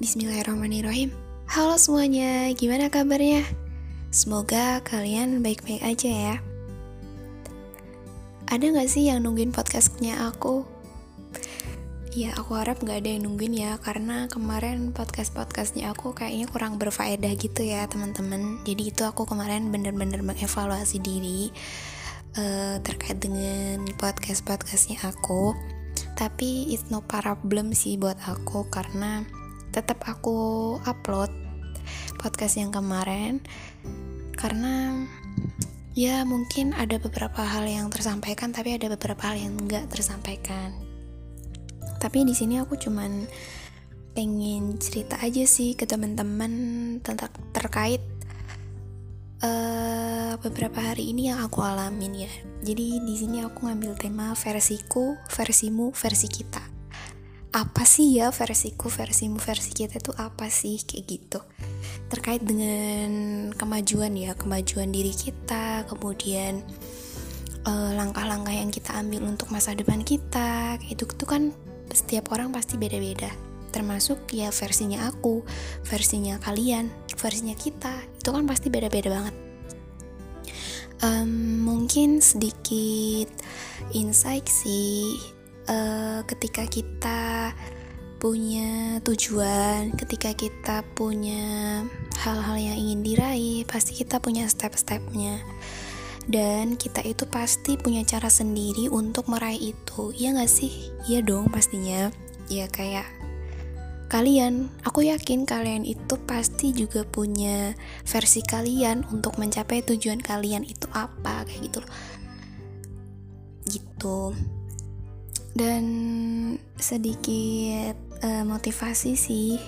Bismillahirrahmanirrahim Halo semuanya, gimana kabarnya? Semoga kalian baik-baik aja ya Ada gak sih yang nungguin podcastnya aku? Ya aku harap gak ada yang nungguin ya Karena kemarin podcast-podcastnya aku kayaknya kurang berfaedah gitu ya teman-teman Jadi itu aku kemarin bener-bener mengevaluasi diri uh, Terkait dengan podcast-podcastnya aku Tapi it's no problem sih buat aku Karena tetap aku upload podcast yang kemarin karena ya mungkin ada beberapa hal yang tersampaikan tapi ada beberapa hal yang enggak tersampaikan. Tapi di sini aku cuman pengen cerita aja sih ke teman-teman tentang terkait uh, beberapa hari ini yang aku alamin ya. Jadi di sini aku ngambil tema versiku versimu versi kita apa sih ya versiku, versimu, versi kita itu apa sih? Kayak gitu. Terkait dengan kemajuan ya kemajuan diri kita kemudian langkah langkah-langkah yang kita ambil untuk masa depan kita itu tuh kan setiap orang pasti beda-beda. Termasuk ya versinya aku versinya kalian versinya kita itu kan pasti beda-beda banget. Um, mungkin sedikit insight sih uh, ketika kita punya tujuan, ketika kita punya hal-hal yang ingin diraih, pasti kita punya step-stepnya. Dan kita itu pasti punya cara sendiri untuk meraih itu. Iya gak sih? Iya dong pastinya. Ya kayak kalian, aku yakin kalian itu pasti juga punya versi kalian untuk mencapai tujuan kalian itu apa kayak gitu loh. Gitu dan sedikit uh, motivasi sih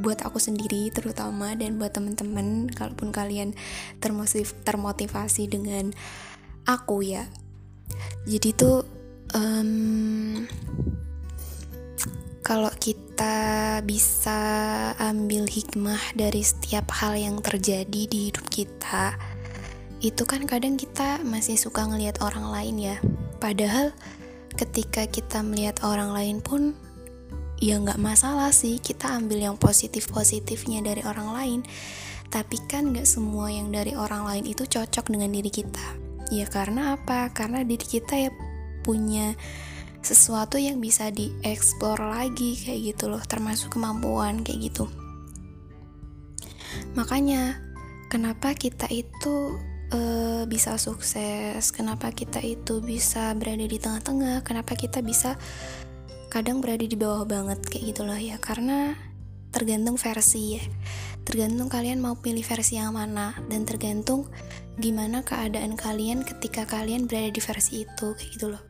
buat aku sendiri terutama dan buat temen-temen. Kalaupun kalian termotiv termotivasi dengan aku ya. Jadi tuh um, kalau kita bisa ambil hikmah dari setiap hal yang terjadi di hidup kita itu kan kadang kita masih suka ngelihat orang lain ya. Padahal ketika kita melihat orang lain pun ya nggak masalah sih kita ambil yang positif positifnya dari orang lain. Tapi kan nggak semua yang dari orang lain itu cocok dengan diri kita. Ya karena apa? Karena diri kita ya punya sesuatu yang bisa dieksplor lagi kayak gitu loh. Termasuk kemampuan kayak gitu. Makanya kenapa kita itu uh, bisa sukses, kenapa kita itu bisa berada di tengah-tengah, kenapa kita bisa kadang berada di bawah banget? Kayak gitulah ya. Karena tergantung versi ya. Tergantung kalian mau pilih versi yang mana. Dan tergantung gimana keadaan kalian ketika kalian berada di versi itu. Kayak gitu loh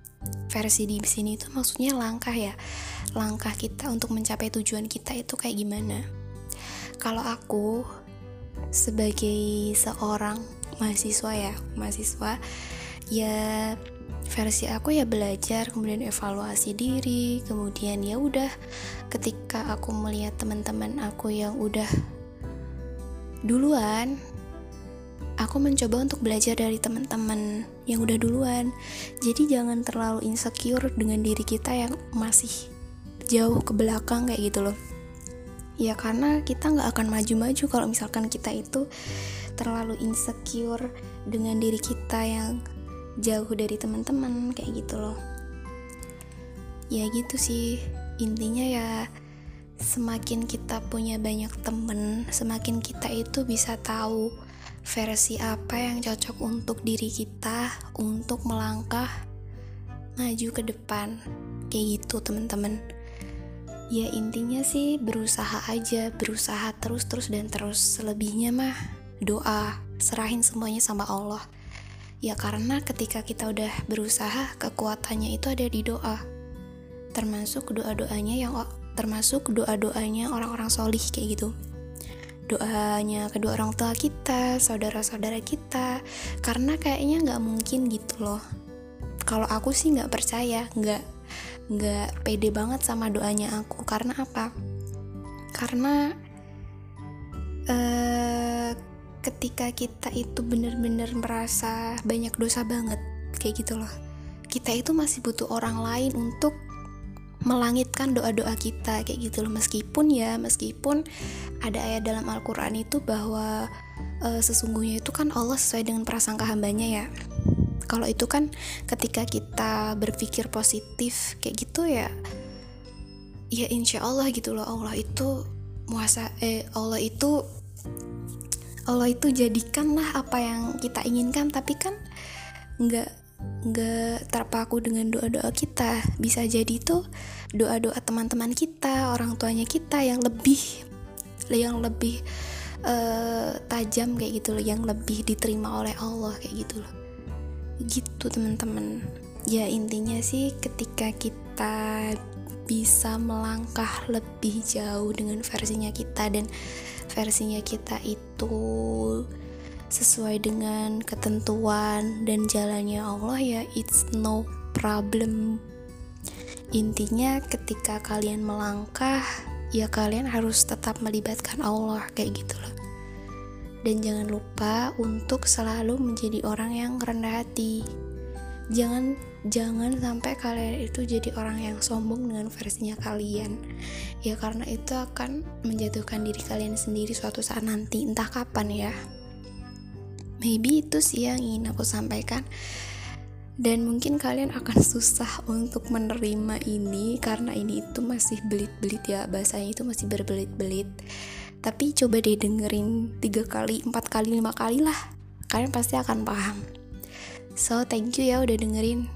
versi di sini itu maksudnya langkah ya. Langkah kita untuk mencapai tujuan kita itu kayak gimana. Kalau aku sebagai seorang mahasiswa ya mahasiswa. Ya versi aku ya belajar kemudian evaluasi diri kemudian ya udah ketika aku melihat teman-teman aku yang udah duluan aku mencoba untuk belajar dari teman-teman yang udah duluan. Jadi jangan terlalu insecure dengan diri kita yang masih jauh ke belakang kayak gitu loh ya karena kita nggak akan maju-maju kalau misalkan kita itu terlalu insecure dengan diri kita yang jauh dari teman-teman kayak gitu loh. Ya gitu sih. Intinya ya semakin kita punya banyak temen semakin kita itu bisa tahu versi apa yang cocok untuk diri kita untuk melangkah maju ke depan. Kayak gitu teman-teman ya intinya sih berusaha aja berusaha terus terus dan terus selebihnya mah doa, serahin semuanya sama Allah. Ya karena ketika kita udah berusaha, kekuatannya itu ada di doa. Termasuk doa-doanya yang termasuk doa-doanya orang-orang solih kayak gitu. Doanya kedua orang tua kita, saudara-saudara kita, karena kayaknya nggak mungkin gitu loh. Kalau aku sih nggak percaya, nggak nggak pede banget sama doanya aku. Karena apa? Karena uh, ketika kita itu bener-bener merasa banyak dosa banget kayak gitu loh kita itu masih butuh orang lain untuk melangitkan doa-doa kita kayak gitu loh meskipun ya meskipun ada ayat dalam Al-Qur'an itu bahwa uh, sesungguhnya itu kan Allah sesuai dengan prasangka hambanya ya kalau itu kan ketika kita berpikir positif kayak gitu ya ya insya Allah gitu loh Allah itu muasa eh Allah itu Allah itu jadikanlah apa yang kita inginkan. Tapi kan nggak nggak terpaku dengan doa-doa kita. Bisa jadi tuh doa-doa teman-teman kita orang tuanya kita yang lebih yang lebih uh, tajam kayak gitu loh yang lebih diterima oleh Allah kayak gitu loh gitu teman-teman. Ya intinya sih ketika kita bisa melangkah lebih jauh dengan versinya kita dan versinya kita itu sesuai dengan ketentuan dan jalannya Allah ya it's no problem. Intinya ketika kalian melangkah ya kalian harus tetap melibatkan Allah kayak gitu loh dan jangan lupa untuk selalu menjadi orang yang rendah hati. Jangan jangan sampai kalian itu jadi orang yang sombong dengan versinya kalian. Ya karena itu akan menjatuhkan diri kalian sendiri suatu saat nanti entah kapan ya. Maybe itu sih yang ingin aku sampaikan. Dan mungkin kalian akan susah untuk menerima ini karena ini itu masih belit-belit ya bahasanya itu masih berbelit-belit tapi coba deh dengerin tiga kali empat kali lima kali lah. Kalian pasti akan paham. So thank you ya udah dengerin